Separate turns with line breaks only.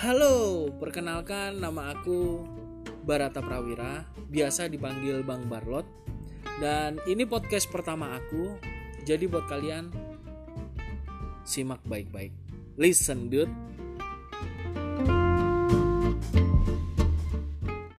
Halo, perkenalkan nama aku Barata Prawira, biasa dipanggil Bang Barlot. Dan ini podcast pertama aku. Jadi buat kalian simak baik-baik. Listen, dude.